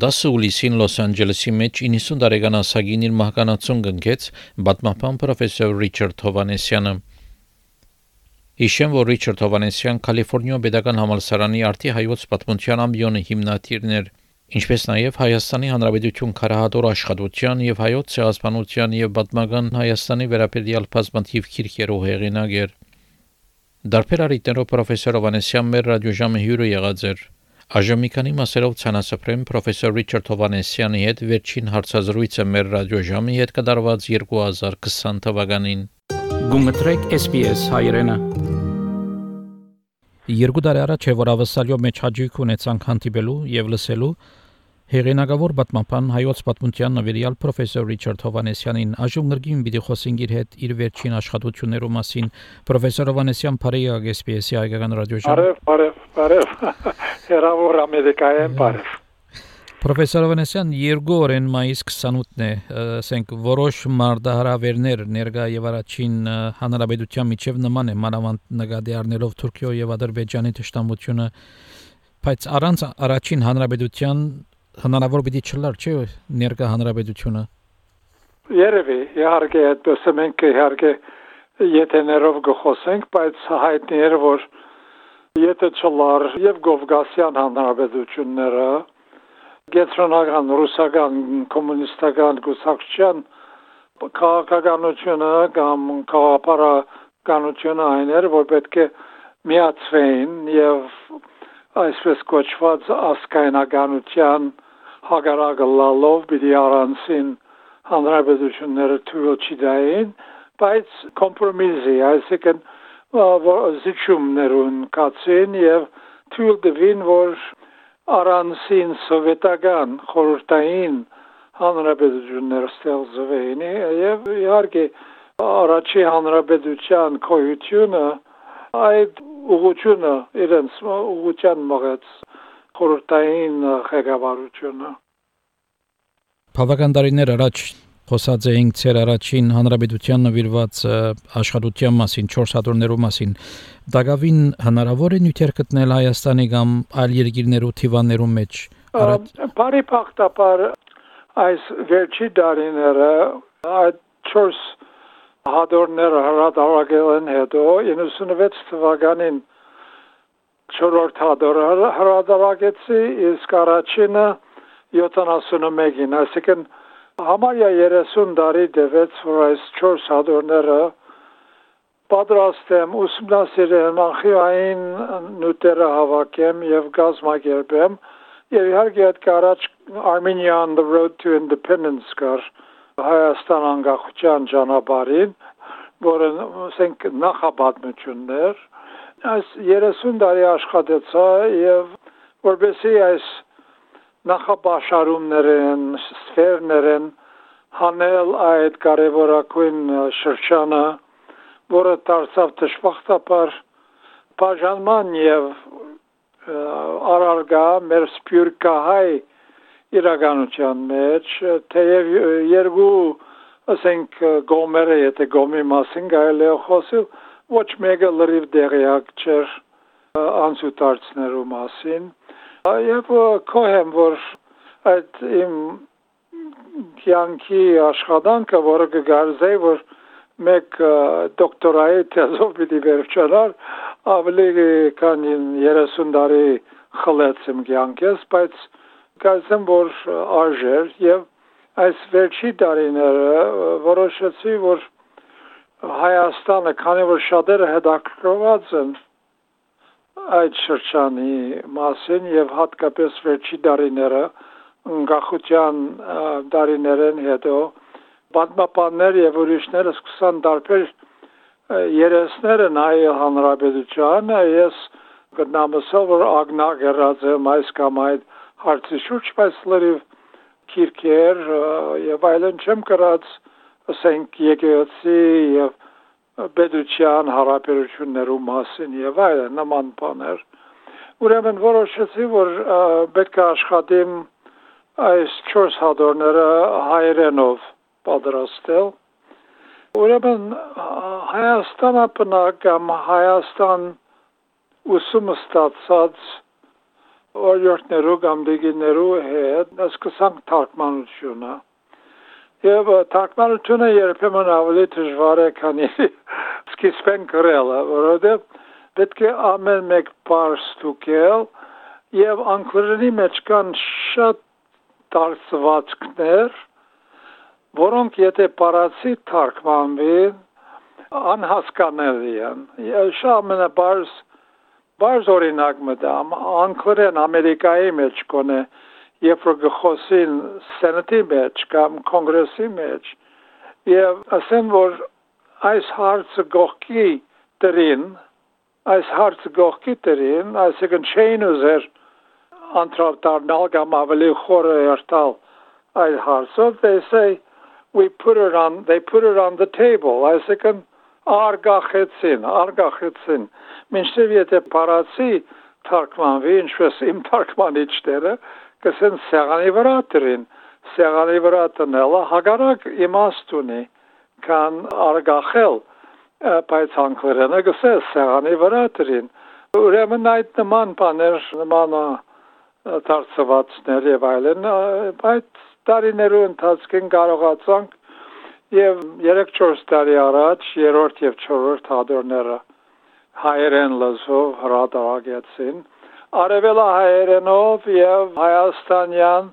10 հուլիսին Լոս Անջելեսի մեջ 90 տարեկան ասագին իր մահկանացուն կնքեց պատմապան պրոֆեսոր Ռիչարդ Հովանեսյանը։ Հիշեմ, որ Ռիչարդ Հովանեսյան Կալիֆոռնիա Պետական համալսարանի արտի հայոց պատմության ամբիոնի հիմնադիրն էր, ինչպես նաև Հայաստանի Հանրապետություն քարահատոր աշխատության եւ հայոց ցեղասպանության եւ պատմական Հայաստանի վերաբերյալ բազմաթիվ քիրքերով հեղինակ էր։ Դարբեր արիտներով պրոֆեսոր Հովանեսյան մեր ռադիոժամը հյուրը եղած էր։ Այժմ մի քանի մասերով ցանասփրեմ պրոֆեսոր Ռիչարդ Հովանեսյանի հետ վերջին հարցազրույցը մեր ռադիոժամի հետ կդարված 2020 թվականին։ Գումտրեք SPS հայրենը։ Երկու տարի առաջ է որ ավսալյո մեջ հաջիկ ունեցանք հանդիպելու եւ լսելու Հեղինակավոր պատմապան հայոց պատմության նվիրյալ պրոֆեսոր Ռիչարդ Հովանեսյանին այժմ նրգին պիտի խոսենք իր հետ իր վերջին աշխատություններու մասին պրոֆեսոր Հովանեսյան Փարիա GPS-ի հայկական ռադիոժամ Բարև, բարև, բարև։ Հերավոր Ամերիկայեն բարև։ Պրոֆեսոր Հովանեսյան երկու օրեն մայիս 28-ն է, ասենք որոշ մարդահրավերներ ներկա եւ առաջին հանրապետության միջև նման է մանավանդ նկատի առնելով Թուրքիո եւ Ադրբեջանի ճշտամությունը բայց առանց առաջին հանրապետության հնարավոր պիտի չլար, չէ՞ ներկա հանրապետությունը։ Երևի, իհարկե, այդպես մենք իհարկե եթեներով գխոսենք, բայց հայտնի է որ եթե չլար եւ Գովգասյան հանրապետությունները գետրոնական ռուսական կոմունիստական գուսակցության քաղաքականությունը կամ քաղաքապարականությունը այն էր, որ պետք է միացվեին եւ այսպես կոչված ասկայնականության հագարակը լալով պիտի առանցին հանրապետությունները թույլ չդային, բայց կոմպրոմիսի, այսինքն զիջումներուն կացին եւ թույլ դվին, որ առանցին սովետական խորհրդային հանրապետություններ ստեղծվեին եւ իհարկե առաջի հանրապետության կոյությունը այդ ուղղությունը իրենց ուղղության մղեց խորհրդային ղեկավարությունը Բավական տարիներ առաջ խոսած էինք ցեր առաջին հանրապետության նվիրված աշխատության մասին 4 հատորներու մասին դակավին հնարավոր է նյութեր գտնել Հայաստանի կամ այլ երկիրներու թիվաններու մեջ բարի փախտապար այս վերջի դարիները այդ 4 հադորները հրադարակել են հետո 96 թվականին չորրորդ հադորը հրադարակեցի, իսկ առաջինը 71-ին, այսինքն համարյա 30 տարի դեվեց, որ այս 4 հադորները պատրաստ եմ ուսումնասիրեմ անխիային նյութերը հավաքեմ եւ գազմագերբեմ եւ իհարկե այդ կարաչ Armenia on the road to independence կար Հայաստան անկախության ճանապարհին, որը ասենք նախապատմություններ, այս 30 տարի աշխատեցա եւ որբեսի այս նախապաշարումներն, սֆերներն հանել այդ կարևորակույն շրջանը, որը դարձավ դժբախտաբար բաժանման եւ արարգա մեր սպյուրկահայ իրականության մեջ թեև երկու ասենք գոմերը եթե գոմի մասին գայել է խոսել ոչ մեկը լրիվ դեղյակ չէր անցուտարձներու մասին եւ կոհեմ որ այդ իմ կյանքի աշխատանքը որը կգարձեի որ մեկ դոկտորայի թեզով պիտի վերջանար ավելի քան 30 տարի խլեցեմ կյանքես բայց կարծեմ որ արժեր եւ այս վերջի տարիները որոշեցի որ Հայաստանը քանի որ շատերը հետաքրքրված են այդ շրջանի մասին եւ հատկապես վերջի տարիները անկախության տարիներեն հետո պատմապաններ եւ ուրիշները սկսան դարբեր երեսները նայել հանրապետությանը ես գտնամսել որ ագնակ երած եմ այս կամ այդ հարցի շուրջ, բայց լրիվ քիրքեր եւ այլն չեմ կրած ասենք եկեղեցի եւ բեդուչյան հարաբերություններու մասին եւ այլն նման բաներ ուրեմն որոշեցի որ պետք է աշխատեմ այս 4 հադորները հայերենով պատրաստել ուրեմն Հայաստանը բնակ կամ Հայաստան ուսումը ստացած օրյորտներու կամ դիգիներու հետ սկսանք թարգմանությունը Եվ թարգմանությունը երբեմն ավելի դժվար է, քանի սկիզբեն գրելը, որովհետև պետք է ամեն մեկ բառ ստուգել եւ անգլերենի մեջ կան շատ դարձվածքներ, որոնք եթե պարացի թարգմանվին, անհասկանալի են։ Շատ ամենաբարձ բարձ օրինակ մտամ, անգլերեն Ամերիկայի մեջ կոնե երբ որ գխոսին սենատի մեջ կամ կոնգրեսի մեջ եւ ասեն որ այս հարցը գողքի դրին այս հարցը գողքի դրին այսինքն չէին ուզեր անտրավ դառնալ կամ ավելի խորը երթալ այդ հարցով they say we put it on they put it on the table այսինքն արգախեցին արգախեցին մինչև եթե parացի թարգմանվի ինչպես իմ թարգմանիչները կսեն սեղանի վրա դրին, սեղանի վրա տնելը հագարակ իմաստ ունի, կան արգախել, բայց անգլերենը գսե սեղանի վրա դրին։ Ուրեմն այդ նման բաներ, նման դարձվածներ եւ այլն, բայց տարիներու ընթացքին կարողացանք եւ 3-4 տարի առաջ երրորդ եւ չորրորդ հադորները հայերեն լեզվով հրատարակեցին արևելահայերենով եւ հայաստանյան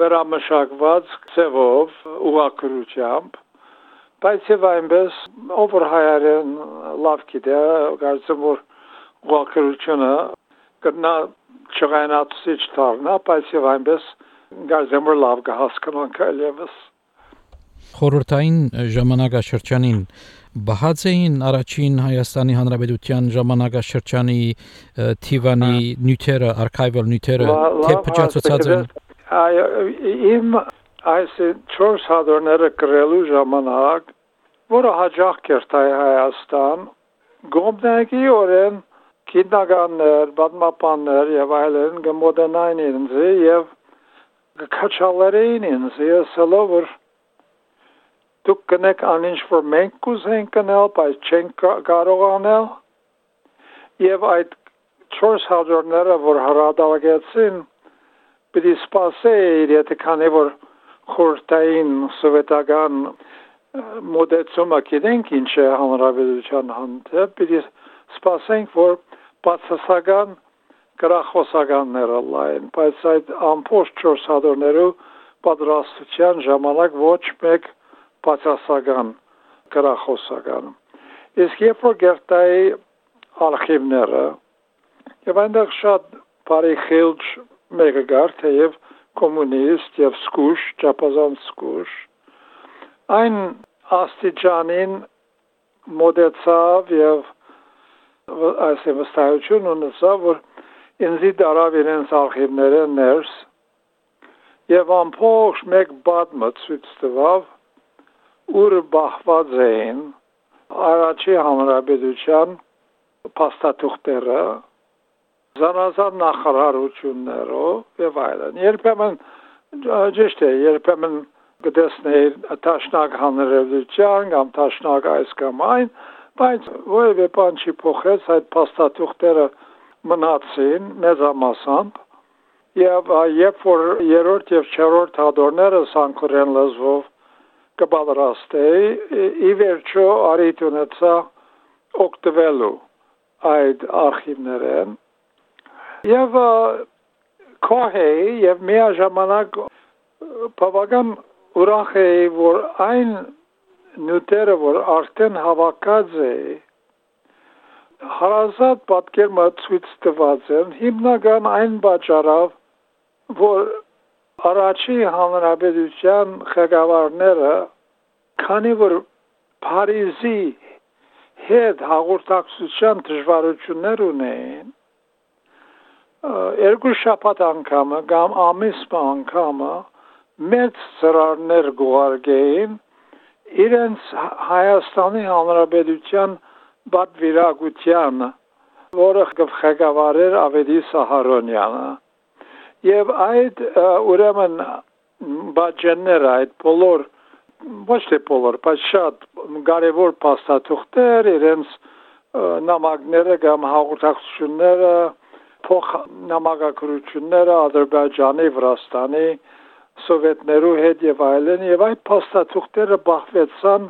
վերամշակված ծևով ուղակրությամբ բայց եւ այնպես over հայերեն լավ գիտե կարծեմ որ ուղակրությունը կնա չղայնացիչ դառնա բայց եւ այնպես կարծեմ որ լավ կհասկանան կայլևս խորհրդային ժամանակաշրջանին բահած էին առաջին Հայաստանի Հանրապետության ժամանակաշրջանի թիվանի նյութերը, արխիվալ նյութերը, թե փճացած են։ Այո, իմ այս 4 հադրները գրելու ժամանակ, որը հաջող կերտայ Հայաստան, գոմնակի օրեն քիդնականներ, բադմապաններ եւ այլն գմոդենային ինձ եւ կչալերին ինձ եսելով որ դուք կնեք անինչ որ մենք կուզենք կնել, բայց չենք կարող անել։ Եվ այդ 4 հաջորները, որ հրադարագեցին, պիտի սպասեիր, եթե քանի որ խորտային սովետական մոդեցումը գիտենք ինչ է հանրապետության հանդեպ, պիտի սպասենք, որ բացասական գրախոսականները լայն, բայց այդ ամբողջ 4 հաջորներու պատրաստության ժամանակ ոչ մեկ բացասական գրախոսական։ Իսկ երբ որ գերտայի արխիվները եւ այնտեղ շատ բարի խիլջ մեկը գար թեև կոմունիստ եւ սկուշ, ճապազան սկուշ այն աստիճանին մոդեցավ եւ այս վստահություն ունեցավ որ ինձի դարավ իրենց արխիվները ներս եւ ամբողջ մեկ բադմը ցույց տվավ ուր բախված էին առաջի հանրապետության փաստաթուղթերը զանազան նախարարություններով եւ այլն երբեմն ճիշտ է երբեմն գտեսներ տաշնակ հանրապետության կամ տաշնակ այս կամ այն բայց որևէ բան չի փոխեց այդ փաստաթուղթերը մնացին մեծամասամբ եւ երբ որ երրորդ եւ չորրորդ հադորները սանկուրեն լեզվով կբادرաստեի ի վերջո արիտ ունեցա օգտվելու այդ արխիվներեն եւ կոհեի եւ միաժամանակ բավական ուրախ էի որ այն նյութերը որ արդեն հավաքած էի հարազատ պատկերը ցույց տված են հիմնական այն բաճարով որ Առաջի հանրապետության ղեկավարները քանի որ Փարիզի հետ հաղորդակցության դժվարություններ ունեն երկու շաբաթ անգամը կամ ամիս անգամը մեծ ծրարներ գողարգեին իրենց Հայաստանի Հանրապետության բادվիրագության որը ղեկավարեր Ավետի Սահարոնյանը Եվ այդ ուրեմն բաժանները այդ բոլոր ոչ թե բոլոր, բայց շատ կարևոր փաստաթուղթեր, իրենց նամակները կամ հաղորդակցությունները փոխ նամակագրությունները Ադրբեջանի, Վրաստանի, սովետներու հետ եւ այլն եւ այդ փաստաթուղթերը բախվեցան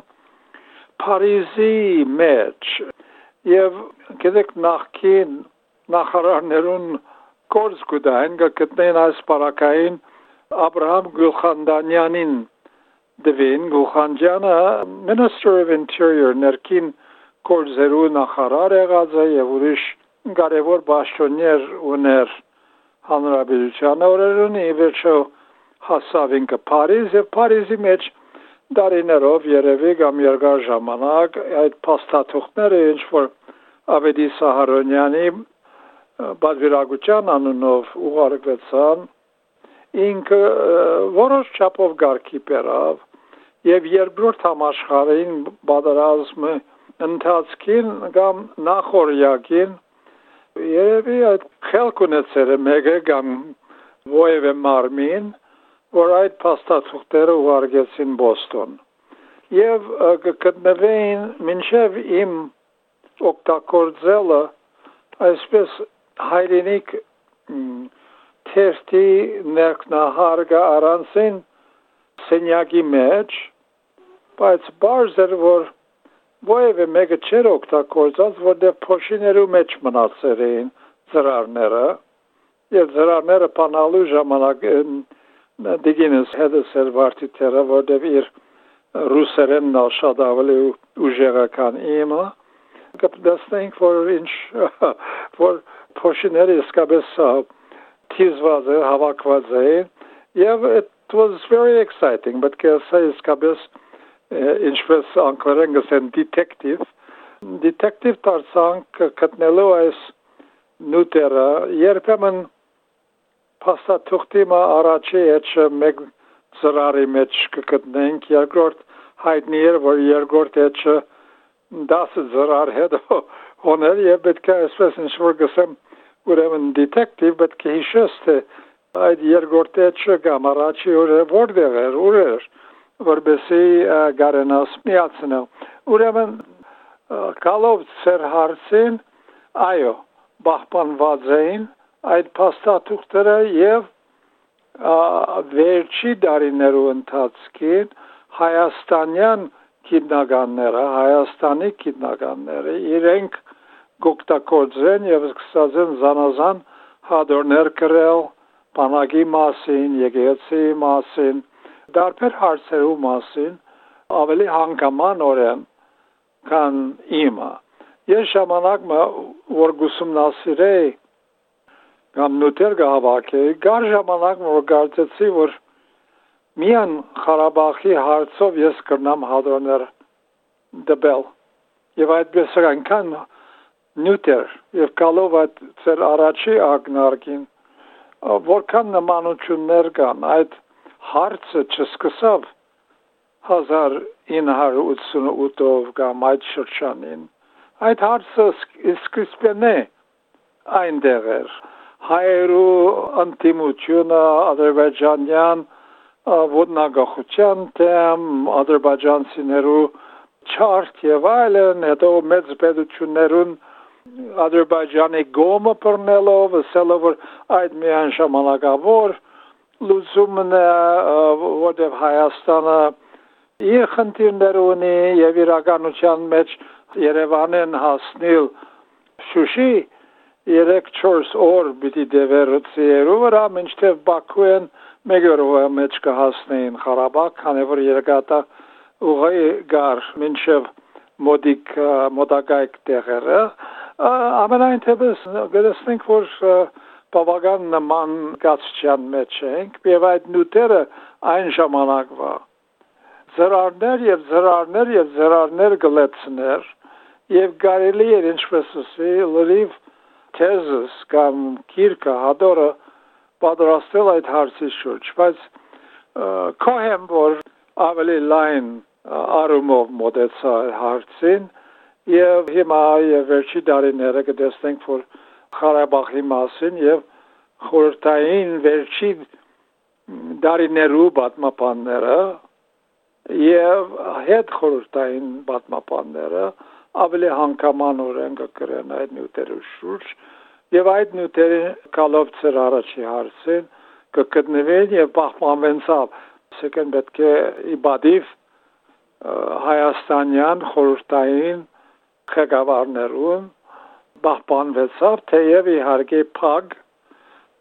Փարիզի մեջ եւ գիտեք նախքին նախարարներուն կորս գուտային գտնեն այս պարակային Աբ รา համ Գուլխանդանյանին դվին Գուլխանջյանը Minister of Interior ներքին կորզերու նախարար եղած է եւ ուրիշ կարևոր բաշխոններ ուներ հանրապետության օրերուն ի վերջո հասավ ինքը Փարիզ եւ Փարիզի մեջ դարիներով երևի կամ երկար ժամանակ այդ փաստաթուղթները ինչ որ Ավետի Սահարոնյանի բաժերագության անունով ուղարկվեցան ինքը որոշ չափով գարկի բերավ եւ երկրորդ համաշխարհային բادرազմը ընթացքին կամ նախորյակին երևի այդ քելք ունեցել է մեګه կամ ոևե մարմին որ այդ փաստաթուղթերը ուղարկեցին Բոստոն եւ կգտնվեին մինչեւ իմ օկտակորձելը այսպես հայրենիք թերթի ներքնահարգը առանցին սենյակի մեջ, բայց բարձ էր, որ Ոևէ մեկը չէր օգտագործած, որտեղ փոշիներու մեջ մնացել էին ծրարները, եւ ծրարները բանալու ժամանակ դիգինս հետը սերվարտիթերը, որտեղ իր ռուսերենն շատ ավելի ուժեղական իմը, կպտեսնենք, որ ինչ, որ փոշիները իսկապես թիզված է, հավաքված է, եւ it was very exciting, but կեսա իսկապես ինչպես անգլերեն գսեն detective detective դարձանք գտնելու այս նուտերը երբեմն փաստաթուղթի մա առաջի հետ մեկ ծրարի մեջ կգտնենք երկրորդ հայտնի էր որ երկրորդ հետ 10 ծրար հետ հոներ եւ պետք է այսպես ինչ որ գսեմ ուրեմն detective պետք է հիշես թե այդ երկրորդ հետ կամ առաջի օրը որտեղ էր ուր էր որբեսի գարենաս միացնել։ Ուրեմն կալով ծեր հարցին, այո, բահպանված էին այդ փաստաթուղթերը եւ վերջի դարիներու ընթացքին հայաստանյան գիտնականները, Հայաստանի գիտնականները իրենք գոկտակորձեն եւ սկսած են զանազան հադորներ գրել բանակի մասին, եկեղեցի մասին, դարբեր հարցերու մասին ավելի հանգամանորեն քան իմը։ Ես ժամանակը որ գուսումնասիրեի կամ նոթեր գահավաքեի, գար ժամանակ որ գարտեցի որ միան Ղարաբաղի հարցով ես կրնամ հադրոներ դբել։ Եվ այդպես այնքան նյութեր եւ կալով այդ ծեր առաջի ագնարկին որքան նմանություններ կան այդ հարցը չսկսավ 1988-ով կամ այդ շրջանին։ Այդ հարցը սկսպեն է այնտեղ էր։ Հայերու անտիմությունը ադրբեջանյան ոտնագախության դեմ ադրբեջանցիներու չարտ եւ այլն, հետո մեծ պետություններուն Ադրբեջանի գոմը բռնելով, ասելով որ այդ միան ժամանակավոր լուծումն է, որտեղ Հայաստանը իր խնդիրներ ունի եւ իրականության մեջ Երևանեն հասնել Շուշի 3-4 օր պիտի դևերուցիերու վրա, մինչդեռ Բաքուեն մեկ օրվա մեջ կհասնեին Ղարաբաղ, քանի որ երկաթա ուղի գար մինչև մոդիկ մոտակայք տեղերը ամենայն թեպս գտեսնենք որ բավական նման գացչյան մեջ ենք եւ այդ նյութերը այն ժամանակվա ծրարներ եւ ծրարներ եւ ծրարներ գլեցներ եւ կարելի էր ինչպես ասի լրիվ թեզս կամ քիրկա հադորը պատրաստել այդ հարցի շուրջ բայց կոհեմ որ ավելի լայն արումով մոտեցա հարցին եւ հիմա եւ վերջի դարիները կտեսնենք որ Ղարաբաղի մասին եւ խորհրդային վերջի դարիներու պատմապանները եւ հետ խորհրդային պատմապանները ավելի հանգամանորեն կգրեն այդ նյութերի շուրջ Եվ այդ նյութերի կալով ծեր առաջի հարցին կգտնվեն եւ պահպանվենցավ սեկեն պետք է իբադիվ հայաստանյան խորհրդային ղեկավարներուն պահպանվեցավ թեև իհարկե փակ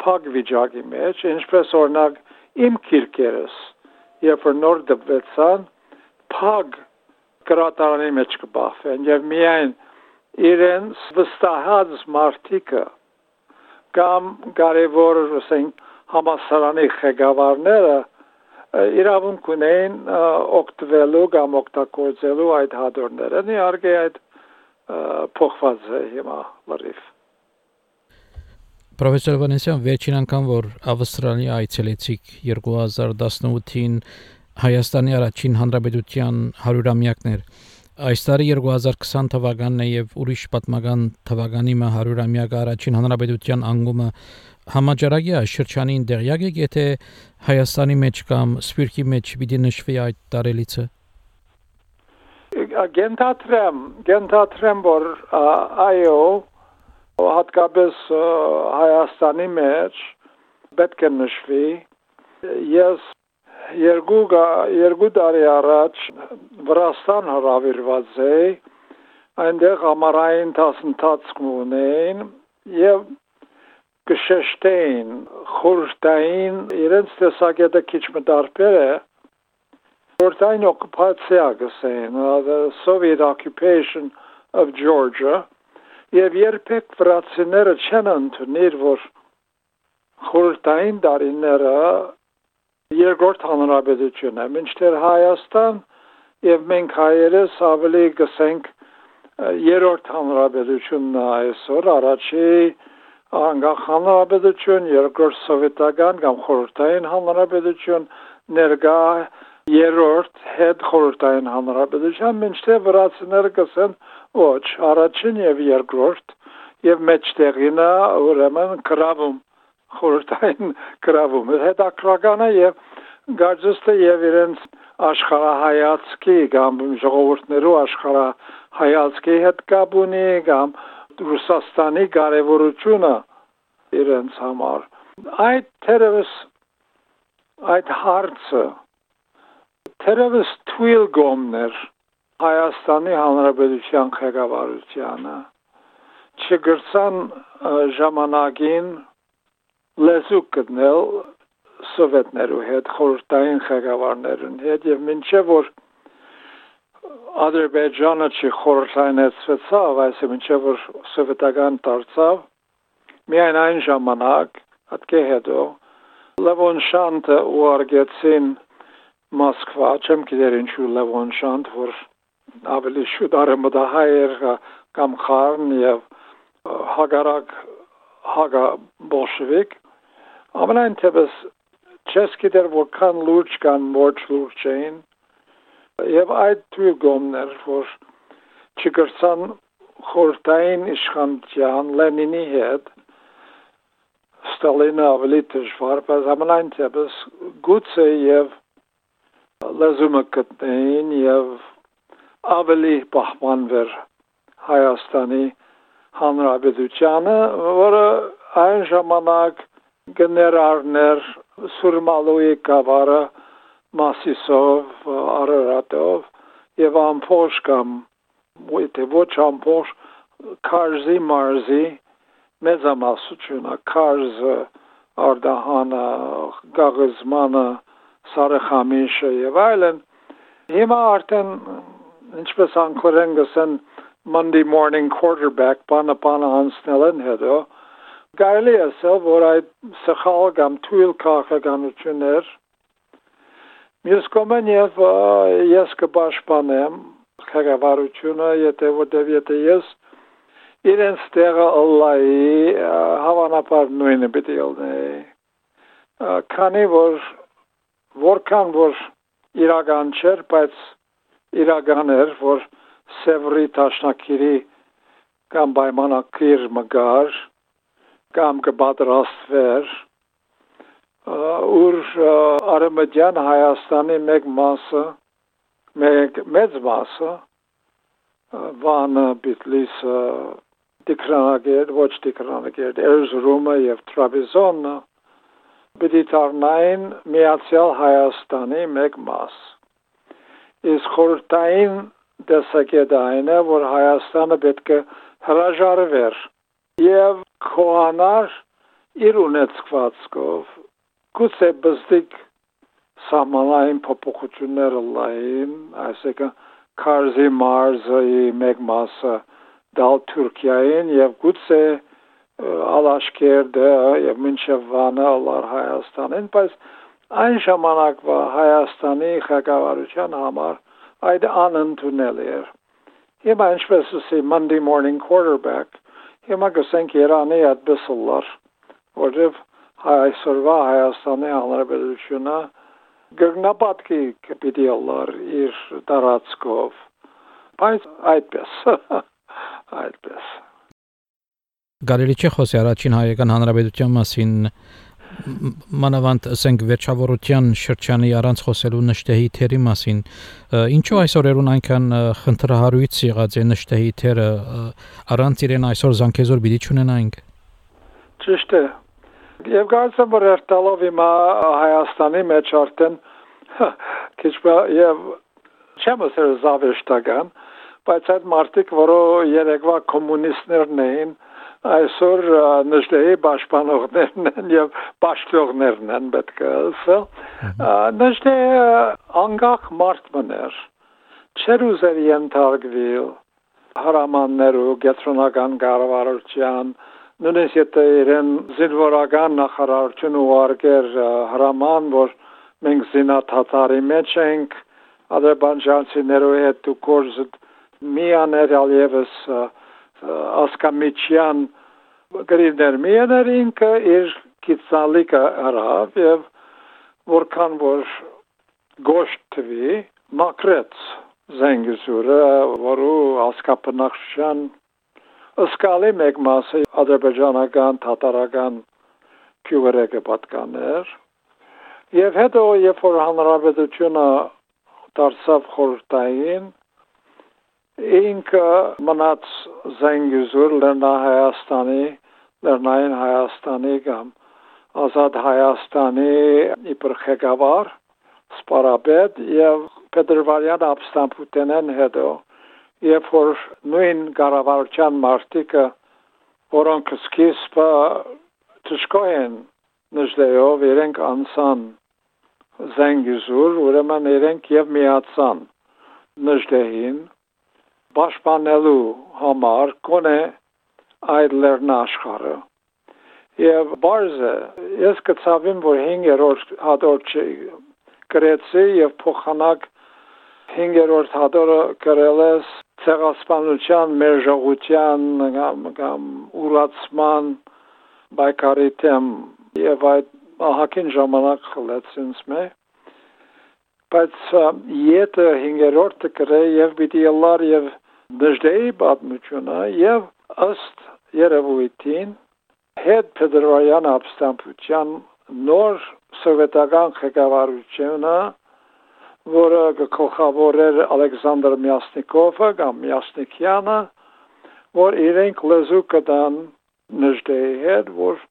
փակ վիճակի մեջ ինչպես օրինակ իմ քիրկերս երբ որ նոր դպվեցան փակ գրատարանի մեջ կբախվեն եւ միայն իրենց վստահած մարդիկը կամ կարևոր ասենք համասարանի ղեկավարները իրավունք ունեն օգտվելու կամ օգտագործելու այդ հադրները։ Իհարկե այդ փոխված է հիմա լրիվ։ Պրոֆեսոր Վանեսյան, վերջին անգամ որ Ավստրալիա այցելեցիք 2018-ին Հայաստանի առաջին հանրապետության 100-ամյակներ Այս տարի 2020 թվականն է եւ ուրիշ պատմական թվականի մը 100-ամյակը առաջին հանրապետության անգումը համաճարակի շրջանին դերյակ եք եթե Հայաստանի մեջ կամ Սպիրկի մեջ պիտի նշվի այդ տարելիցը Գենթատրեմ գենթատրեմ որ այո հատկապես Հայաստանի մեջ պետք է նշվի ես երկու երկու տարի առաջ Վրաստան հրավիրված էի այնտեղ ամառային դասընթաց ունեին եւ կշեշտեին խորհրդային իրենց տեսակետը քիչ մտարբեր է խորհրդային օկուպացիա գսեն Soviet occupation of Georgia եւ երբեք վրացիները չեն ընդունել որ խորհրդային դարիները երկրորդ հանրապետություն է, մինչդեռ Հայաստան եւ մենք հայերս ավելի գսենք երրորդ հանրապետությունն է այսօր, առաջի անկախ հանրապետություն, երկրորդ սովետական կամ խորհրդային հանրապետություն, ներկա երրորդ հետ խորհրդային հանրապետություն, մինչդեռ վրացիները կսեն ոչ, առաջին եւ երկրորդ եւ մեջտեղինը ուրեմն գրավում խորհրդային գրավում հետաքրական է եւ գարձուստը եւ իրենց աշխարհայացքի կամ ժողովուրդներու աշխարհայացքի հետ կապ ունի կամ Ռուսաստանի կարևորությունը իրենց համար այդ թերևս այդ հարցը թերևս թույլ գոմներ Հայաստանի Հանրապետության ղեկավարությանը չգրցան ժամանակին լեզու գտնել սովետներու հետ, խորհրդային ղեկավարներուն հետ եւ մինչեւ որ Ադրբեջանը չի խորհրդայնացվեցավ, այսինքն մինչեւ որ սովետական դարձավ, միայն այն ժամանակ, հատկե հետո Լևոն Շանտը ուարգեցին Մոսկվա, չեմ գիտեր ինչու Լևոն Շանտ, որ ավելի շուտ արմդահայեր կամ խառն եւ հագարակ հագա բոլշևիկ Ամենայն թեպս չես գիտեր որքան լուրջ կան ոչ լուրջ էին եւ այդ թույգոմներ որ չգրցան խորտային իշխանության Լենինի հետ Ստալինը ավելի դժվար բայց ամենայն թեպս գուցե եւ լեզումը գտնեին եւ ավելի պահպանվեր Հայաստանի հանրապետությանը, որը այն ժամանակ գներարներ Սուրմալոյի գավառը Մասիսով, Արարատով եւ ամփոշ կամ ոյթե ոչ ամփոշ Կարզի մարզի մեծամասնությունը Կարզը Արդահանը, Գաղզմանը, Սարախամիշը եւ այլն հիմա արդեն ինչպես անկորեն գսեն Monday morning quarterback բանը բանը անցնել են հետո Կարելի է ասել, որ այդ սխալ կամ թույլ քաղաքականություններ մյուս կողմեն եւ ես կպաշտպանեմ քաղաքավարությունը, եթե որտեվ եթե ես իրենց տեղը ըլլայի հավանաբար նույնը պիտի ելնեի քանի որ որքան որ իրական չէր, բայց իրական էր, որ Սևրի տաշնակիրի կամ պայմանակիր մգար կամ կպատրաստվեր ուր արմեդյան Հայաստանի մեկ մասը մեկ մեծ մասը Վանը, Բիտլիսը, դիկրանագեր, ոչ դիկրանագեր, Էրզրումը եւ Տրաբիզոնը պիտի դառնային միացյալ Հայաստանի մեկ մաս։ Իսկ խորհրդային դեսակետը այն է, որ Հայաստանը պետք է հրաժարվեր եւ քոանար իր ունեցվածքով գուցե բզդիկ սահմանային փոփոխությունները լային, այսինքն Կարզի մարզի մեկ մասը դալ Թուրքիային եւ գուցե Ալաշկերդը եւ մինչեւ Վանը ալար Հայաստանին, բայց այն ժամանակվա Հայաստանի ղեկավարության համար այդ անընդունել էր։ Հիմա ինչպես ասի Monday morning quarterback, հիմա գսենք Իրանի այդպես լար, որովհետեւ այսօրվա Հայաստանի Հանրապետությունը գտնապատկի պիտի ալար իր տարածքով բայց այդպես այդպես Գարելի չէ խոսի առաջին հայկական հանրապետության մասին մանավանդ ասենք վերջավորության շրջանի առանց խոսելու նշտեհի թերի մասին ինչու այսօր երուն այնքան խնդրահարույց եղած է նշտեհի թերը առանց իրեն այսօր զանգեզոր բիդի չունենայինք ճիշտ է Եվ կարծեմ որ երթալով հիմա Հայաստանի մեջ արդեն քիչ եւ չեմ ասել զավեշտական, բայց այդ մարդիկ, որը երեկվա կոմունիստներն էին, այսօր նժդեի պաշտպանողներն են եւ պաշտողներն են պետք է ասել նժդե անգախ մարդ մներ չեր ուզեր ենթարկվել հրամաններու գետրոնական կառավարության նույնիսկ եթե իրեն զինվորական նախարարություն ուղարկեր հրաման, որ մենք զինաթաթարի մեջ ենք, ադրբեջանցիներու հետ դու կորզ միաներ ալևս ասկամիչյան գրիվներ միաներ ինքը իր կիցալիկը արավ եւ որքան որ գոշտ թվի մակրեց զենգսուրը որու ասկապնակշան ըսկալի մեկ մասը ադրբեջանական, թաթարական քյուղերեկը պատկաներ եւ հետո երբ որ հանրապետությունը դարձավ խորհրդային ինքը մնաց զանգյուզուր լեռնա Հայաստանի լեռնային Հայաստանի կամ ազատ Հայաստանի իբր ղեկավար սպարապետ եւ Պետրվարյան ապստամբութենեն հետո երբ որ նույն կառավարության մարտիկը որոնք սկիզբը ճշկոեն նժդեով իրենք անցան զանգյուզուր ուրեմն իրենք եւ միացան նժդեին պաշտպանելու համար կոնե այդ լեռնաշխարը եւ բարձը ես կցավեմ որ 5-րդ հատոր գրեցի եւ փոխանակ 5-րդ հատորը գրել ես ցեղասպանության, մերժողության կամ կամ ուրացման բայկարի թեմ եւ այդ ահակին ժամանակ խլեց ինձ մե բայց յետը 5-րդը գրե եւ պիտի լար եւ դժդեի պատմությունը եւ ըստ երևույթին հետ Փետրոյան ապստամբության նոր սովետական ղեկավարությունը որը գլխավորեր Ալեքսանդր Միասնիկովը կամ Միասնիկյանը, որ իրենք լեզու կտան նժդեի հետ, որ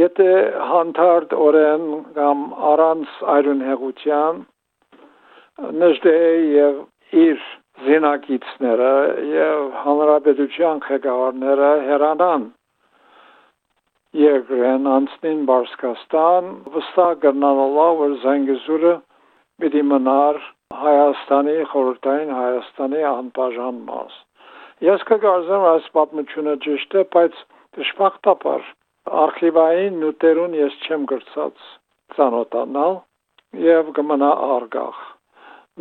եթե հանդարտ օրեն կամ առանց այրունհեղության նժդեի եւ իր զինակիցները եւ հանրապետության ղեկավարները հերանան երկրեն անցնին Բարսկաստան վստահ գտնանալով որ Զանգեզուրը պիտի մնար Հայաստանի խորհրդային Հայաստանի անբաժան մաս։ Ես կգարձեմ այս պատմությունը ճիշտ է, բայց դժբախտաբար արխիվային նյութերուն ես չեմ գրծած ցանոթանալ եւ կմնա արգախ։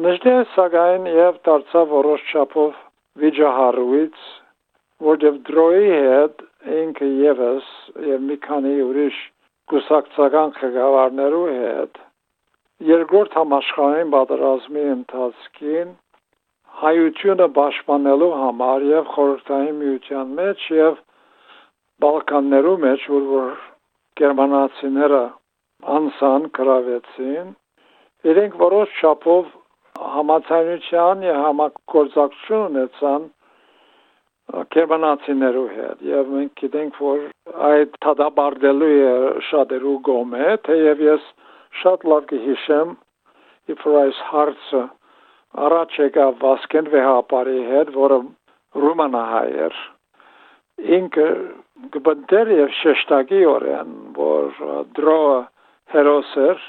Նժդե սակայն եւ դարձավ որոշ չափով վիճահարույց, որտեղ դրոյի հետ ինքը եւս եւ մի քանի ուրիշ կուսակցական խաղավարներու հետ Երկրորդ համաշխարհային պատերազմի ընթացքին հայությունը պաշտպանելու համար եւ խորհրդային միության մեջ եւ Բալկաններու մեջ որ որ գերմանացիները անսան կրավեցին իրենք որոշ չափով համացանության եւ համագործակցություն ունեցան կերմանացիներու հետ եւ մենք գիտենք որ այդ թադաբարդելու է շատերու գոմե թեև ես շատ լավ կհիշեմ if այս հարցը առաջ եկավ Վասկեն վեհապարի հետ որը ռումանահայ էր ինքը գբնդեր եւ շեշտակի օրեն որ դրո հերոսեր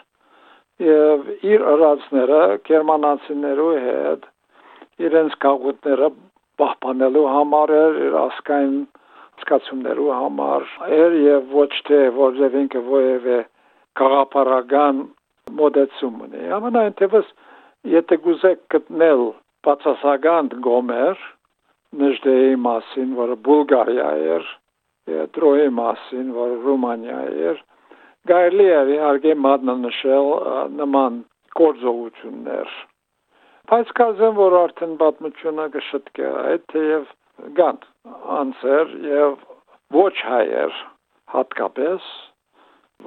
եւ իր արածները գերմանացիներու հետ իրենց գաղութները պահպանելու համար էր, իր ասկային սկացումներու համար էր եւ ոչ թե որևէ ինքը որևէ գաղափարական մոդեցում ունի։ Ամենայն թևս եթե գուզեք գտնել բացասական գոմեր նժդեի մասին, որը Բուլղարիա էր, Տրոյի մասին, որը Ռումանիա էր, գայլի է իհարկե մատնանշել նման գործողություններ Բայց կազեմ, որ արդեն պատմությունը կշտկե այդ թեև գանտ անձեր եւ ոչ հայեր հատկապես,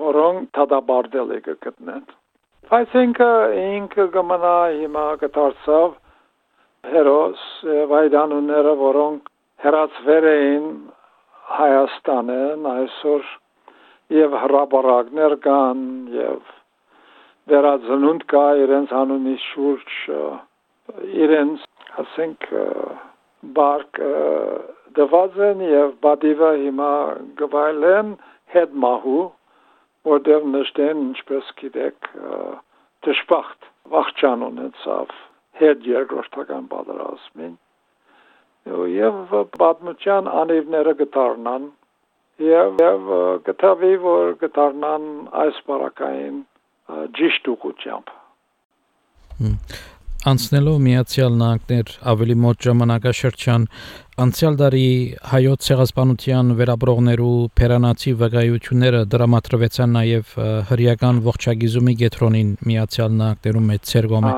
որոնք թադաբարդել է կգտնեն։ Բայց ինքը ինքը կմնա հիմա կդարձավ հերոս եւ այդ անունները, որոնք հերացվեր էին Հայաստանեն այսօր եւ հրաբարակներ կան եւ վերածնունդ կա իրենց անունի շուրջ իրենց ասենք բարգ դված են եւ բադիվա հիմա գվայլեն հետ մահու որտեղ նշտեն ինչպես գիտեք դժբախտ վախճան ունեցավ հետ երկրորդական պատերազմին եւ պատմության անիվները գտարնան եւ եւ գտավի որ գտարնան այս բարակային ճիշտ ուղությամբ Անցնելով Միացյալ Նահանգներ ավելի մոտ ժամանակաշրջան անցյալ տարի հայոց ցեղասպանության վերաբրողներու փերանացի վկայությունները դրամատրվեցան նաև հրյական ողջագիզումի գետրոնին Միացյալ Նահանգներում մեծ ցերգոմը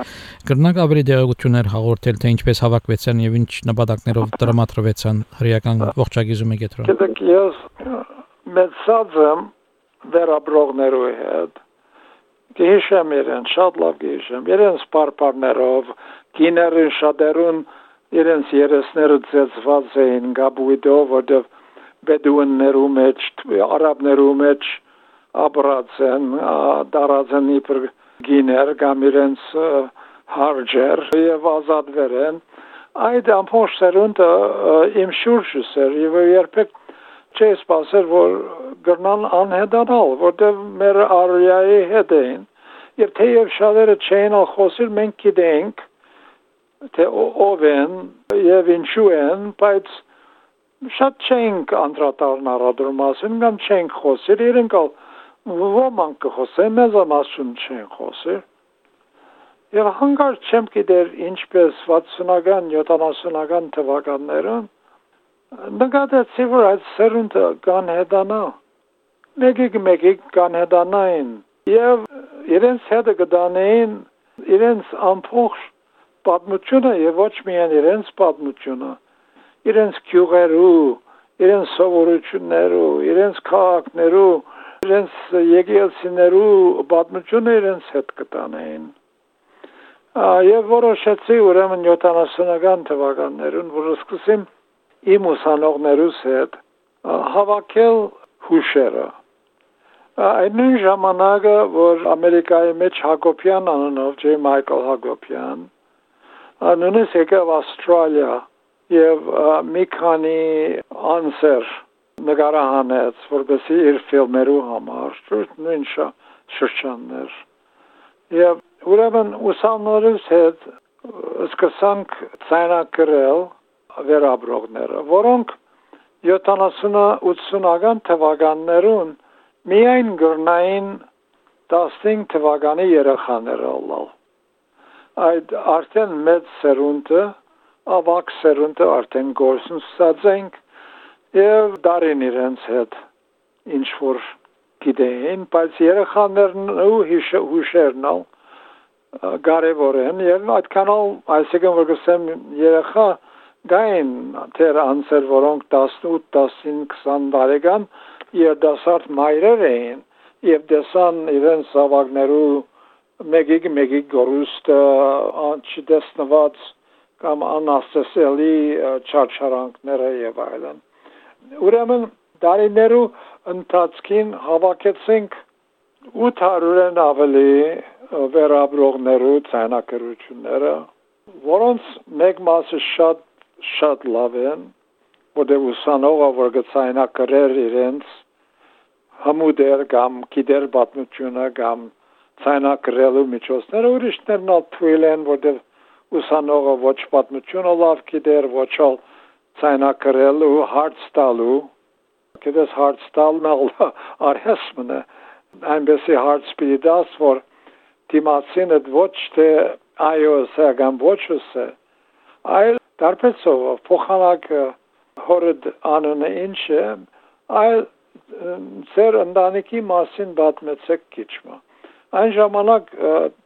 կրնակ ավելի դեղեցություններ հաղորդել թե ինչպես հավաքվեցան եւ ինչ նպատակներով դրամատրվեցան հրյական ողջագիզումի գետրոն Գիտեք ես մեծած եմ վերաբրողներու հետ Գիշեմ իրեն, շատ լավ գիշեմ։ Իրենց պարպարներով, գիներին շատերուն իրենց երեսները ծեծված էին գաբույդով, որտեղ բեդուիններու մեջ, արաբներու մեջ ապրած են, դարած են իբր գիներ կամ իրենց հարջեր եւ ազատվեր են։ Այդ ամբողջ սերունդը իմ շուրջս էր եւ երբեք չի սպասել, որ գրնան անհետանալ, որտեղ մեր արիայի հետ էին։ Եվ թեև շատերը ալ խոսել, մենք գիտենք, թե ով են եւ ինչու են, բայց շատ չենք անդրադառն առադրում ասեն, կամ չենք խոսել, իրենք ալ ոմանք կխոսեն, մեզամասուն չեն խոսել։ Եվ հանգար չեմ գիտեր ինչպես 60-ական, 70-ական թվականներում նկատեցի, որ այդ սերունդը կանհետանա, մեկիկ մեկիկ կանհետանային եւ իրենց հետը կդանեին իրենց ամփոխ պատմությունը եւ ոչ միայն իրենց պատմությունը, իրենց քյուղերու, իրենց սովորություններու, իրենց քաղաքներու, իրենց եկեղեցիներու պատմությունը իրենց հետ կտանեին։ Եվ որոշեցի ուրեմն 70-ական թվականներուն, որ սկսեմ իմ ուսանողներուս հետ հավաքել հուշերը։ Այդ նույն ժամանակը, որ Ամերիկայի մեջ Հակոբյան անունով Ջ. Մայքլ Հակոբյան, նույնիսկ եկավ Ավստրալիա եւ մի քանի անսեր նկարահանեց, որպեսի իր ֆիլմերու համար, նույն շրջաններ։ Եւ ուրեմն ուսանողներս հետ սկսանք ցայնակրել վերաբրողները, որոնք 70-80-ական թվականներուն միայն գրնային 15 թվականի երեխաներ ալալ։ Այդ արդեն մեծ սերունդը, ավակ սերունդը արդեն գործունեացած ենք եւ դարին իրենց հետ ինչ որ գիտեին, բայց երեխաներն ու հուշերն ալ կարևոր են եւ այդքանալ այսինքն որ գսեմ երեխա գային թեր անցեր, որոնք 18, 15, 20 տարեկան երդասարդ մայրեր էին եւ դեսան իրենց զավակներու մեկիկ մեկիկ գորուստը չդեսնված կամ անաստեսելի չարչարանքները եւ այլն ուրեմն դարիներու ընթացքին հավաքեցինք 800-ն ավելի վերաբրողներու ցանակրությունները, որոնց մեկ մասը շատ շատ լավ են, որտեղ ուսանողը որ գցայնակրեր իրենց համուդեր կամ գիտեր պատմությունը կամ ցայնակրելու միջոցները ուրիշներն ալ թույլ են, որտեղ ուսանողը ոչ պատմությունը լավ գիտեր, ոչ ալ ցայնակրելու հարց տալու Գիտես հարց տալն արհեսմն է այնպեսի հարց պիտի դաս որ դիմացինը ոչ թե այո սա կամ ոչ սա այլ դարբեցով փոխանակ հորդ անունը ինչ է այլ ծեր ընտանիքի մասին պատմեցեք քիչմա այն ժամանակ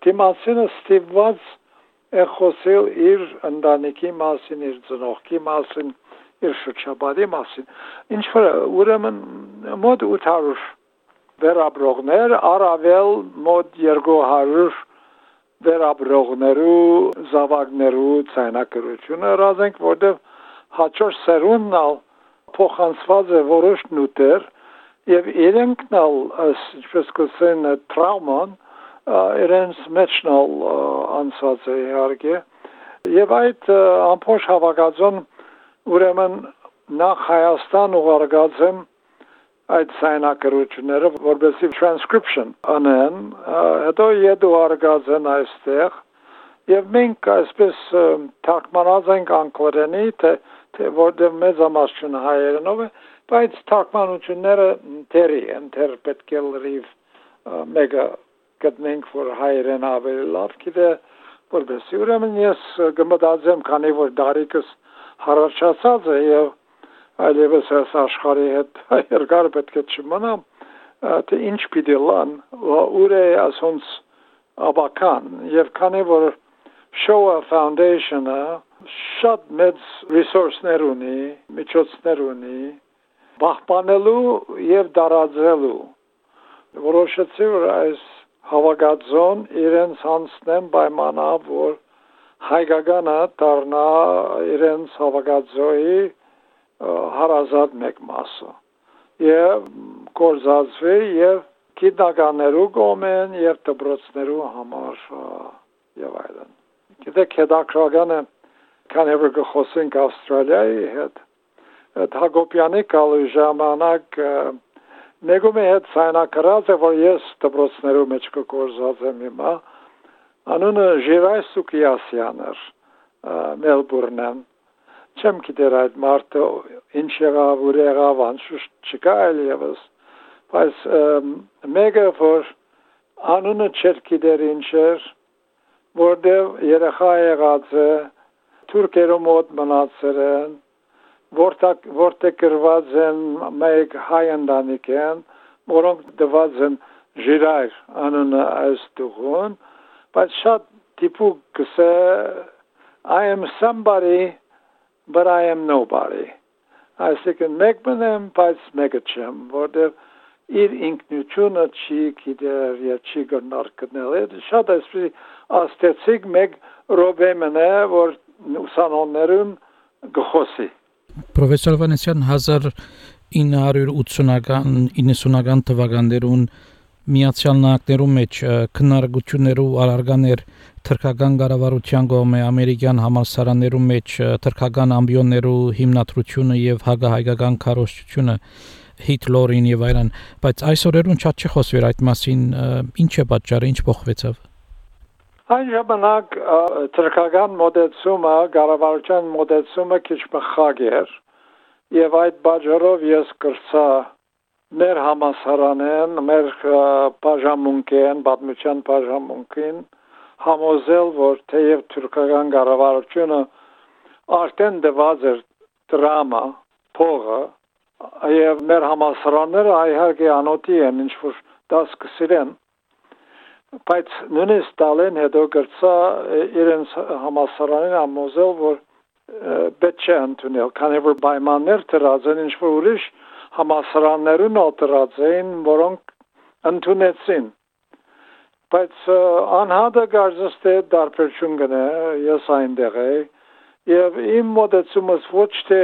դիմացինը ստիպված է խոսել իր ընտանիքի մասին իր ծնողքի մասին իր շրջապատի մասին ինչ որ ուրեմն մոտ 800 վերաբրողներ առավել մոտ 200 վերաբրողներու զավակներու ցայնակրությունը ռազենք որտեվ հաջորդ սերունդն ալ փոխանցված է որոշ նուտեր եւ իրենքն ալ ինչպես կսեն տրաուման իրենց մեջնալ անցած է իհարկե եւ այդ ամփոփ հավաքածուն Ուրեմն նախ Հայաստան ուղարկած եմ այդ ցայնակրությունները որբեսի transcription անեն հետո յետո արգած են այստեղ եւ մենք այսպես թարգմանած ենք անգլերենի թե թե որտեղ մեծամասնությունը հայերենով է բայց թարգմանությունները դերի են դեր պետք է լրիվ մեգա գտնենք որ հայերեն ավելի լավ գիտե որբեսի ուրեմն ես գմտածեմ քանի որ դարիքս հարարչացած է եւ այլևս այս աշխարհի հետ երկար պետք է չմնամ թե ինչ պիտի լան ուր է ասոնց աբական եւ քանի որ Showa Foundation-ը շատ մեծ resource-ներ ունի, միջոցներ ունի, բախպանելու եւ դարաձելու որոշեցի որ այս հավաքածոն իրենց հանցնեն պայմանավ որ հայկականը դառնա իրենց հավաքածոյի հարազատ մեկ մասը եւ կորզածվի եւ գիտնականներու կողմեն եւ դպրոցներու համար եւ այլն գիտեք հետաքրագանը քանի որ գխոսենք ավստրալիայի հետ Հակոբյանի կալու ժամանակ մեգում է հետ սայնակրած է որ ես դպրոցներու մեջ կորզած եմ հիմա Անունը Ժիրայ Սուկիասյան էր Մելբուրնն չեմ գիտեր այդ մարդը ինչ եղավ ու եղավ անշուշտ չկա այլ եւս բայց մեկը որ անունը չէր գիտեր ինչ էր որտեղ երեխա եղած է թուրքերու մոտ մնացել են որտեղ որտեղ գրված են մեկ հայ ընտանիք են որոնք դված են ժիրայր անունը այս տուղուն but շատ տիպուկ կսե I am somebody but I am nobody. Այսինքն մեկ մնեմ բայց մեկը չեմ որտեղ իր ինքնությունը չի գիտեր եւ չի գնար գնել այդ շատ էսպի աստեցիկ մեկ ռոբե մնա որ ուսանողներուն գխոսի Պրոֆեսոր Վանեսյան 1980-ական 90-ական թվականներուն Միացյալ Նահանգներու մեջ քննարկություններու արարգաներ թրքական կառավարության կողմէ ամերիկյան համալսարաններու մեջ թրքական ամբիոններու հիմնադրությունը եւ հագահայկական քարոշչությունը Հիտլորին եւ այլն, բայց այսօրերուն շատ չի խոսվեր այդ մասին, ինչ է պատճառը, ինչ փոխվեցավ։ Այն ժամանակ թրքական մոդեցումը, կառավարության մոդեցումը քիչ մխագ էր եւ այդ բաժարով ես կրծա մեր համասարանեն, մեր բաժամունքեն, պատմության բաժամունքին համոզել, որ թեև թուրքական կառավարությունը արդեն դված էր դրամա, փողը, եւ մեր համասարանները իհարկե անոտի են, ինչ որ դաս կսիրեն, բայց նույնիսկ տալեն հետո գրծա իրենց համասարանին ամոզել, որ պետք չէ ընդունել, քանի որ պայմաններ դրած են ինչ որ ուրիշ համասարաններուն ալտրած էին, որոնք ընդունեցին։ Բայց անհատը կարծես թե դարբերություն գնե, ես այնտեղ եի, Եվ իմ մոտեցումս ոչ թե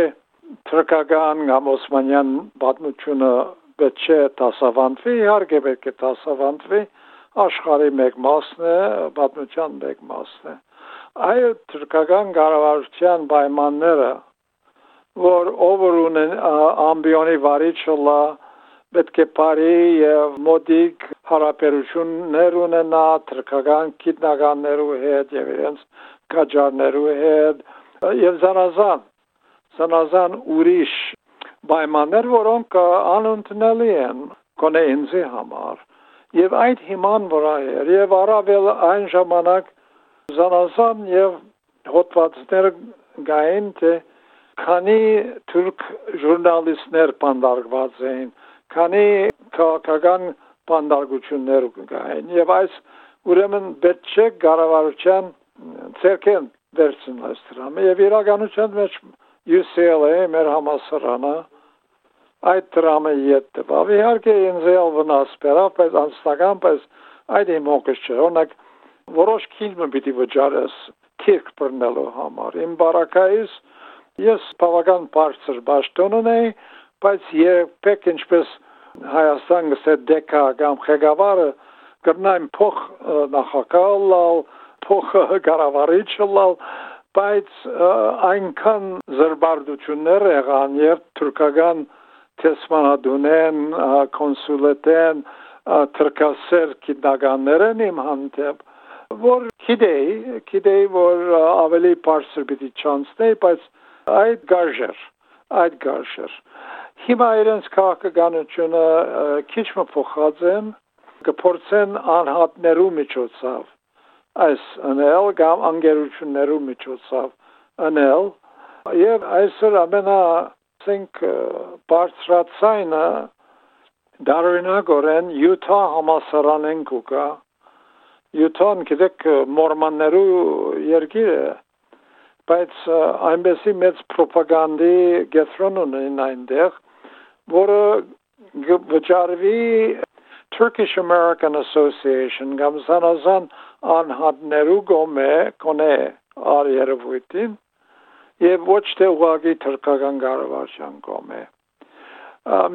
թրկական կամ օսմանյան պատմությունը պետք է դասավանդվի, իհարկե պետք է դասավանդվի, աշխարհի մեկ մասն է, պատմության մեկ մասն է։ Այլ թրկական կառավարության պայմանները, որ ով ունեն ամբիոնի վարիչը պետք է բարի եւ մոդիկ հարաբերություններ ունենա թրկական գիտնականներու հետ եւ իրենց կաջարներու հետ եւ զանազան զանազան ուրիշ պայմաններ, որոնք անընդունելի են կոնե ինձի համար եւ այդ հիման վրա էր եւ առավել այն ժամանակ զանազան եւ հոդվածներ գային թե քանի թուրք ժուրնալիստներ բանդարգված էին քանի քաղաքական բանդարգություններ կային եւ այս ուրեմն պետք չէ կառավարության ցերկեն վերցնել դրամը եւ իրականության մեջ UCLA մեր համասարանը այդ դրամը յետտվավ իհարկե ինձ էլ վնաս բերավ բայց անստական բայց այդ իմոկս չէ օրինակ որոշ քիլմը պիտի վճարես քիրք բռնելու համար իմ բարակայից ես բավական բարձր ճաշտոն ունեի բայց երբեք ինչպես Հայաստան գսե դեկա կամ խեգավարը կրնային փոխ նախակալ լալ փոխ կառավարիչ լալ բայց այնքան զրբարդություններ եղան եւ թուրքական տեսմանադունեն կոնսուլետեն թրկասեր գիտականներն իմ հանդեպ որ գիտեի գիտեի որ ավելի բարձր պիտի չանցնեի բայց այդ գարժեր այդ գարժեր Հիմա իրենց քաղաքականությունը քիչ փոխած են, կփորձեն անհատներու միջոցով այս անել կամ անգերություններու միջոցով անել եւ այսօր ամենա think բարձրացայինը դարվինագորեն յուտա համասարանեն կուկա յուտան գիտեք մորմաններու երկիր է բայց այնպեսի մեծ ռոպագանդի գետրոն ունեն այնտեղ որը վճարվի Turkish American Association կամ զանազան անհատներու գոմե կոնե արերվույթին եւ ոչ թե ուղագի թրկական կառավարության կողմէ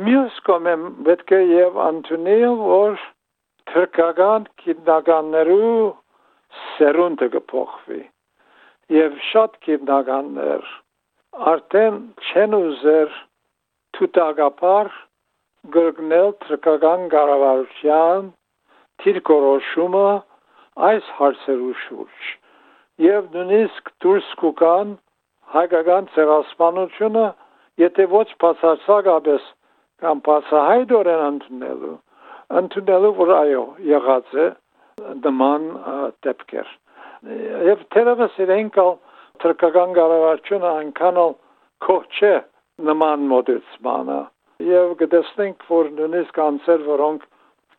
մյուս կողմէ պետք է եւ անտունել որ թրկական գիտնականներու սերունդը կփոխվի եւ շատ գիտնականներ արդեն չեն ուզեր թութակապար գրգնել թրկական կառավարության թիրքորոշումը այս հարցերու շուրջ եւ նույնիսկ դուրս կուկան հայկական ցեղասպանությունը եթե ոչ բացարձակապես կամ բացահայտորեն ընդունելու ընդունելու որ այո եղած է դման դեպքեր եւ թերևս իրենք թրկական կառավարությունը այնքան կող չէ նման մոդեցմանը եւ կտեսնենք որ նույնիսկ անձեր որոնք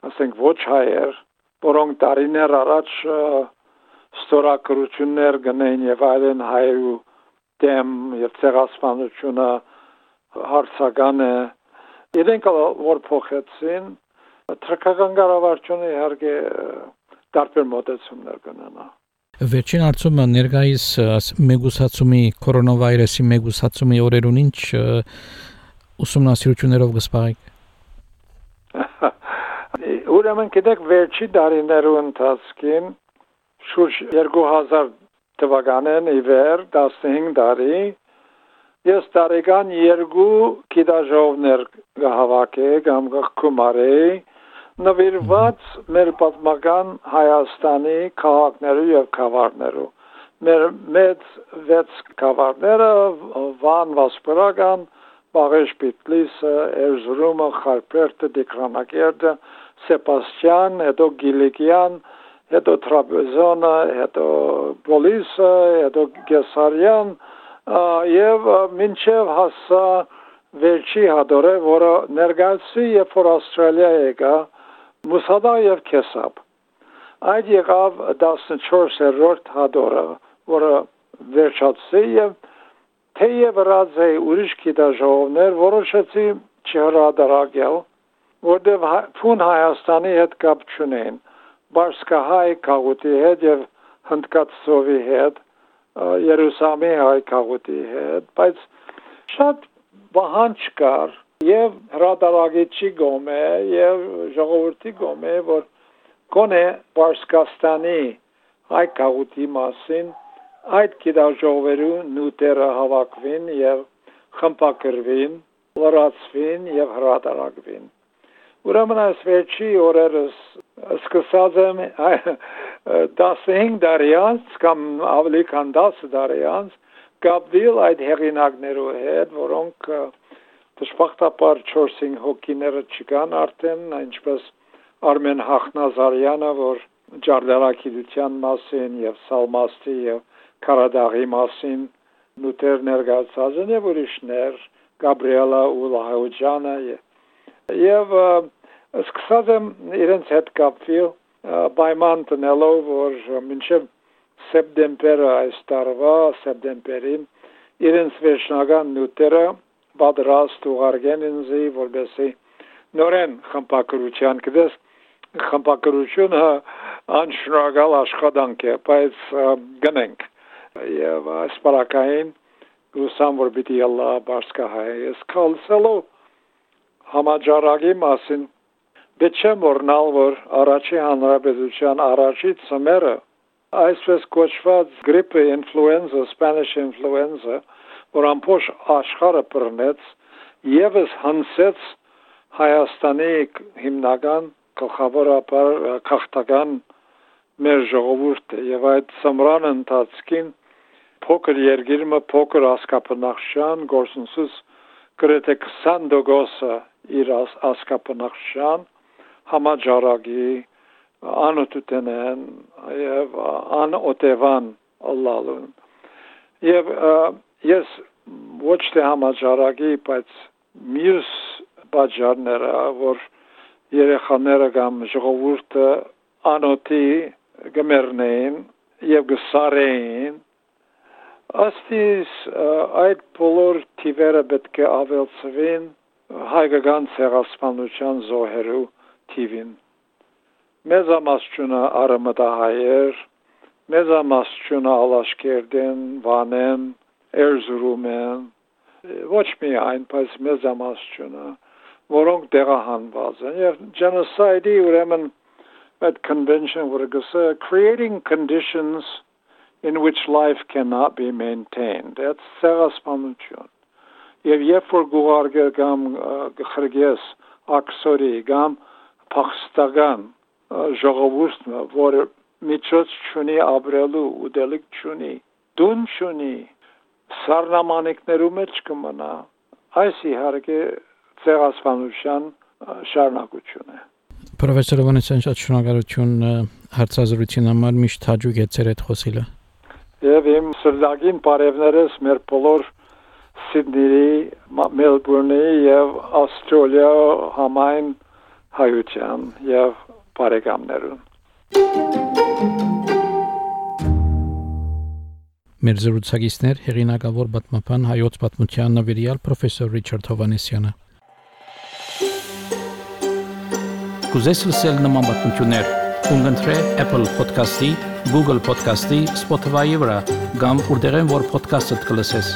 ասենք ոչ հայեր որոնք տարիներ առաջ ստորակրություններ գնային եւ այլն հայու դեմ եւ ցեղասպանությունը հարցական է իրենք որ փոխեցին թրկական կառավարությունը իհարկե տարբեր մոտեցումներ կունենա Վերջին հարցումը ներկայիս մեգուսացումի կորոնավիրուսի մեգուսացումի օրերուն ինչ ուսումնասիրություններով գսպարեք Ուրեմն գիտեք վերջի դարիներու ընթացքին շուրջ 2000 թվականին ի վեր 15 տարի ես տարեկան երկու գիտաժողովներ գահավաքի կամ գկումարեի նվիրված մեր պատմական Հայաստանի քաղաքներու եւ քաղաքներու մեր մեծ վեց քաղաքները Վան, Վասպուրական, Բաղեշ Պիտլիսը, Էրզրումը, Խարպերտը, Դիկրանակերտը, Սեբաստիան, հետո Գիլիկյան, հետո Տրապեզոնը, հետո Պոլիսը, հետո Գեսարյան եւ մինչեւ հասա վերջի հադորը, որը ներկայացի երբ որ Ավստրալիա եկա, Մուսադա եւ Քեսապ։ Այդ եղավ 14-րդ հադորը, որը վերջացի եւ թեև ռազեի ուրիշ գիտաժողովներ որոշեցի չհրադարակել, որտեղ ֆուն Հայաստանի հետ կապ չունեն, բարսկահայ քաղուտի հետ եւ հնդկացովի հետ Երուսաղեմի հայկաղուտի հետ, բայց շատ վահանջ կար եւ հրադարագիչի գոմե եւ ժողովրդի գոմե որ կոնե Պարսկաստանի հայկաղուտի մասին այդ գիտաժողովերու նուտերը հավաքվին եւ խմբակրվին, լրացվին եւ հրադարագվին։ Ուրեմն այս վերջի օրերս սկսած եմ 15 տարի անց կամ ավելի քան 10 տարի անց կապվել այդ հեղինակներու հետ, որոնք դժբախտաբար 4-5 հոգիները չկան արդեն, ինչպես Արմեն Հախնազարյանը, որ ջարդարակիդության մասին եւ Սալմաստի եւ Կարադաղի մասին նուտեր ներկայացած են եւ ուրիշներ, Գաբրիելա Ուլահոջանը եւ սկսած եմ իրենց հետ կապվել պայման տնելով, որ մինչև սեպտեմբերը այս տարվա սեպտեմբերին իրենց վերջնական նյութերը պատրաստ ուղարկեն ինձի, որբեսի նորեն խմբակրության կդես խմբակրությունը անշնորհակալ աշխատանք է, բայց գնենք եւ այս բարակային գուսամ որ պիտի ալլա բարսկահայ ես կալսելով համաճարակի մասին Դե մորնալ որ առաջի հանրապետության առաջի ծմերը այսպես կոչված գրիպը ինֆլուենզա, Spanish influenza, որ ամբողջ աշխարհը բռնեց, եւս հնսեց Հայաստանի հիմնական գլխավորապար քաղաքական մեր ժողովուրդը եւ այդ սմրան ընթացքին փոքր երգիրը փոքր ասկապնախշան գործընսուս գրեթե 20% իր ասկապնախշան համաճարակի անօտուտենեն եւ անօտևան ըլլալուն եւ ես ոչ թե համաճարակի բայց մյուս բաժարները որ երեխաները կամ ժողովուրդը անօտի գմերնեն եւ գսարեն աստիս այդ բոլոր թիվերը պետք է ավելցվեն հայկական ցեղասպանության զոհերու թիվին մեզամասչունը արմատահայեր, մեզամասչունը ալաշկերդեն, վանեն, Էրզրումեն, ոչ միայն, բայց մեզամասչունը, որոնք տեղահանված են եւ genocide-ի ուրեմն that convention would say creating conditions in which life cannot be maintained. That's սեղասպանություն։ Եվ երբ որ գուղարգը կամ գխրգես աքսորի կամ փախստական ժողովուրդը, որը միջոց չունի ապրելու, ուտելիք չունի, դուն չունի, սառնամանիքներու մեջ կմնա։ Այս իհարկե ցեղասպանության շարունակություն է։ Պրոֆեսոր Վանեսյան շատ շնորհակալություն հարցազրույցին համար միշտ հաջող է ծեր այդ խոսիլը։ Եվ իմ սրտագին բարևներս մեր բոլոր Սիդնեի, Մելբուրնի եւ Ավստրալիա համայն հայության եւ բարեկամներուն։ Մեր զրուցակիցներ հեղինակավոր պատմապան հայոց պատմության նվիրյալ պրոֆեսոր Ռիչարդ Հովանեսյանը։ Կուզես լսել նման պատմություններ, կընտրե Apple Podcast-ի, Google Podcast-ի, Spotify-ի վրա, կամ որտեղեն որ podcast-ը կլսես։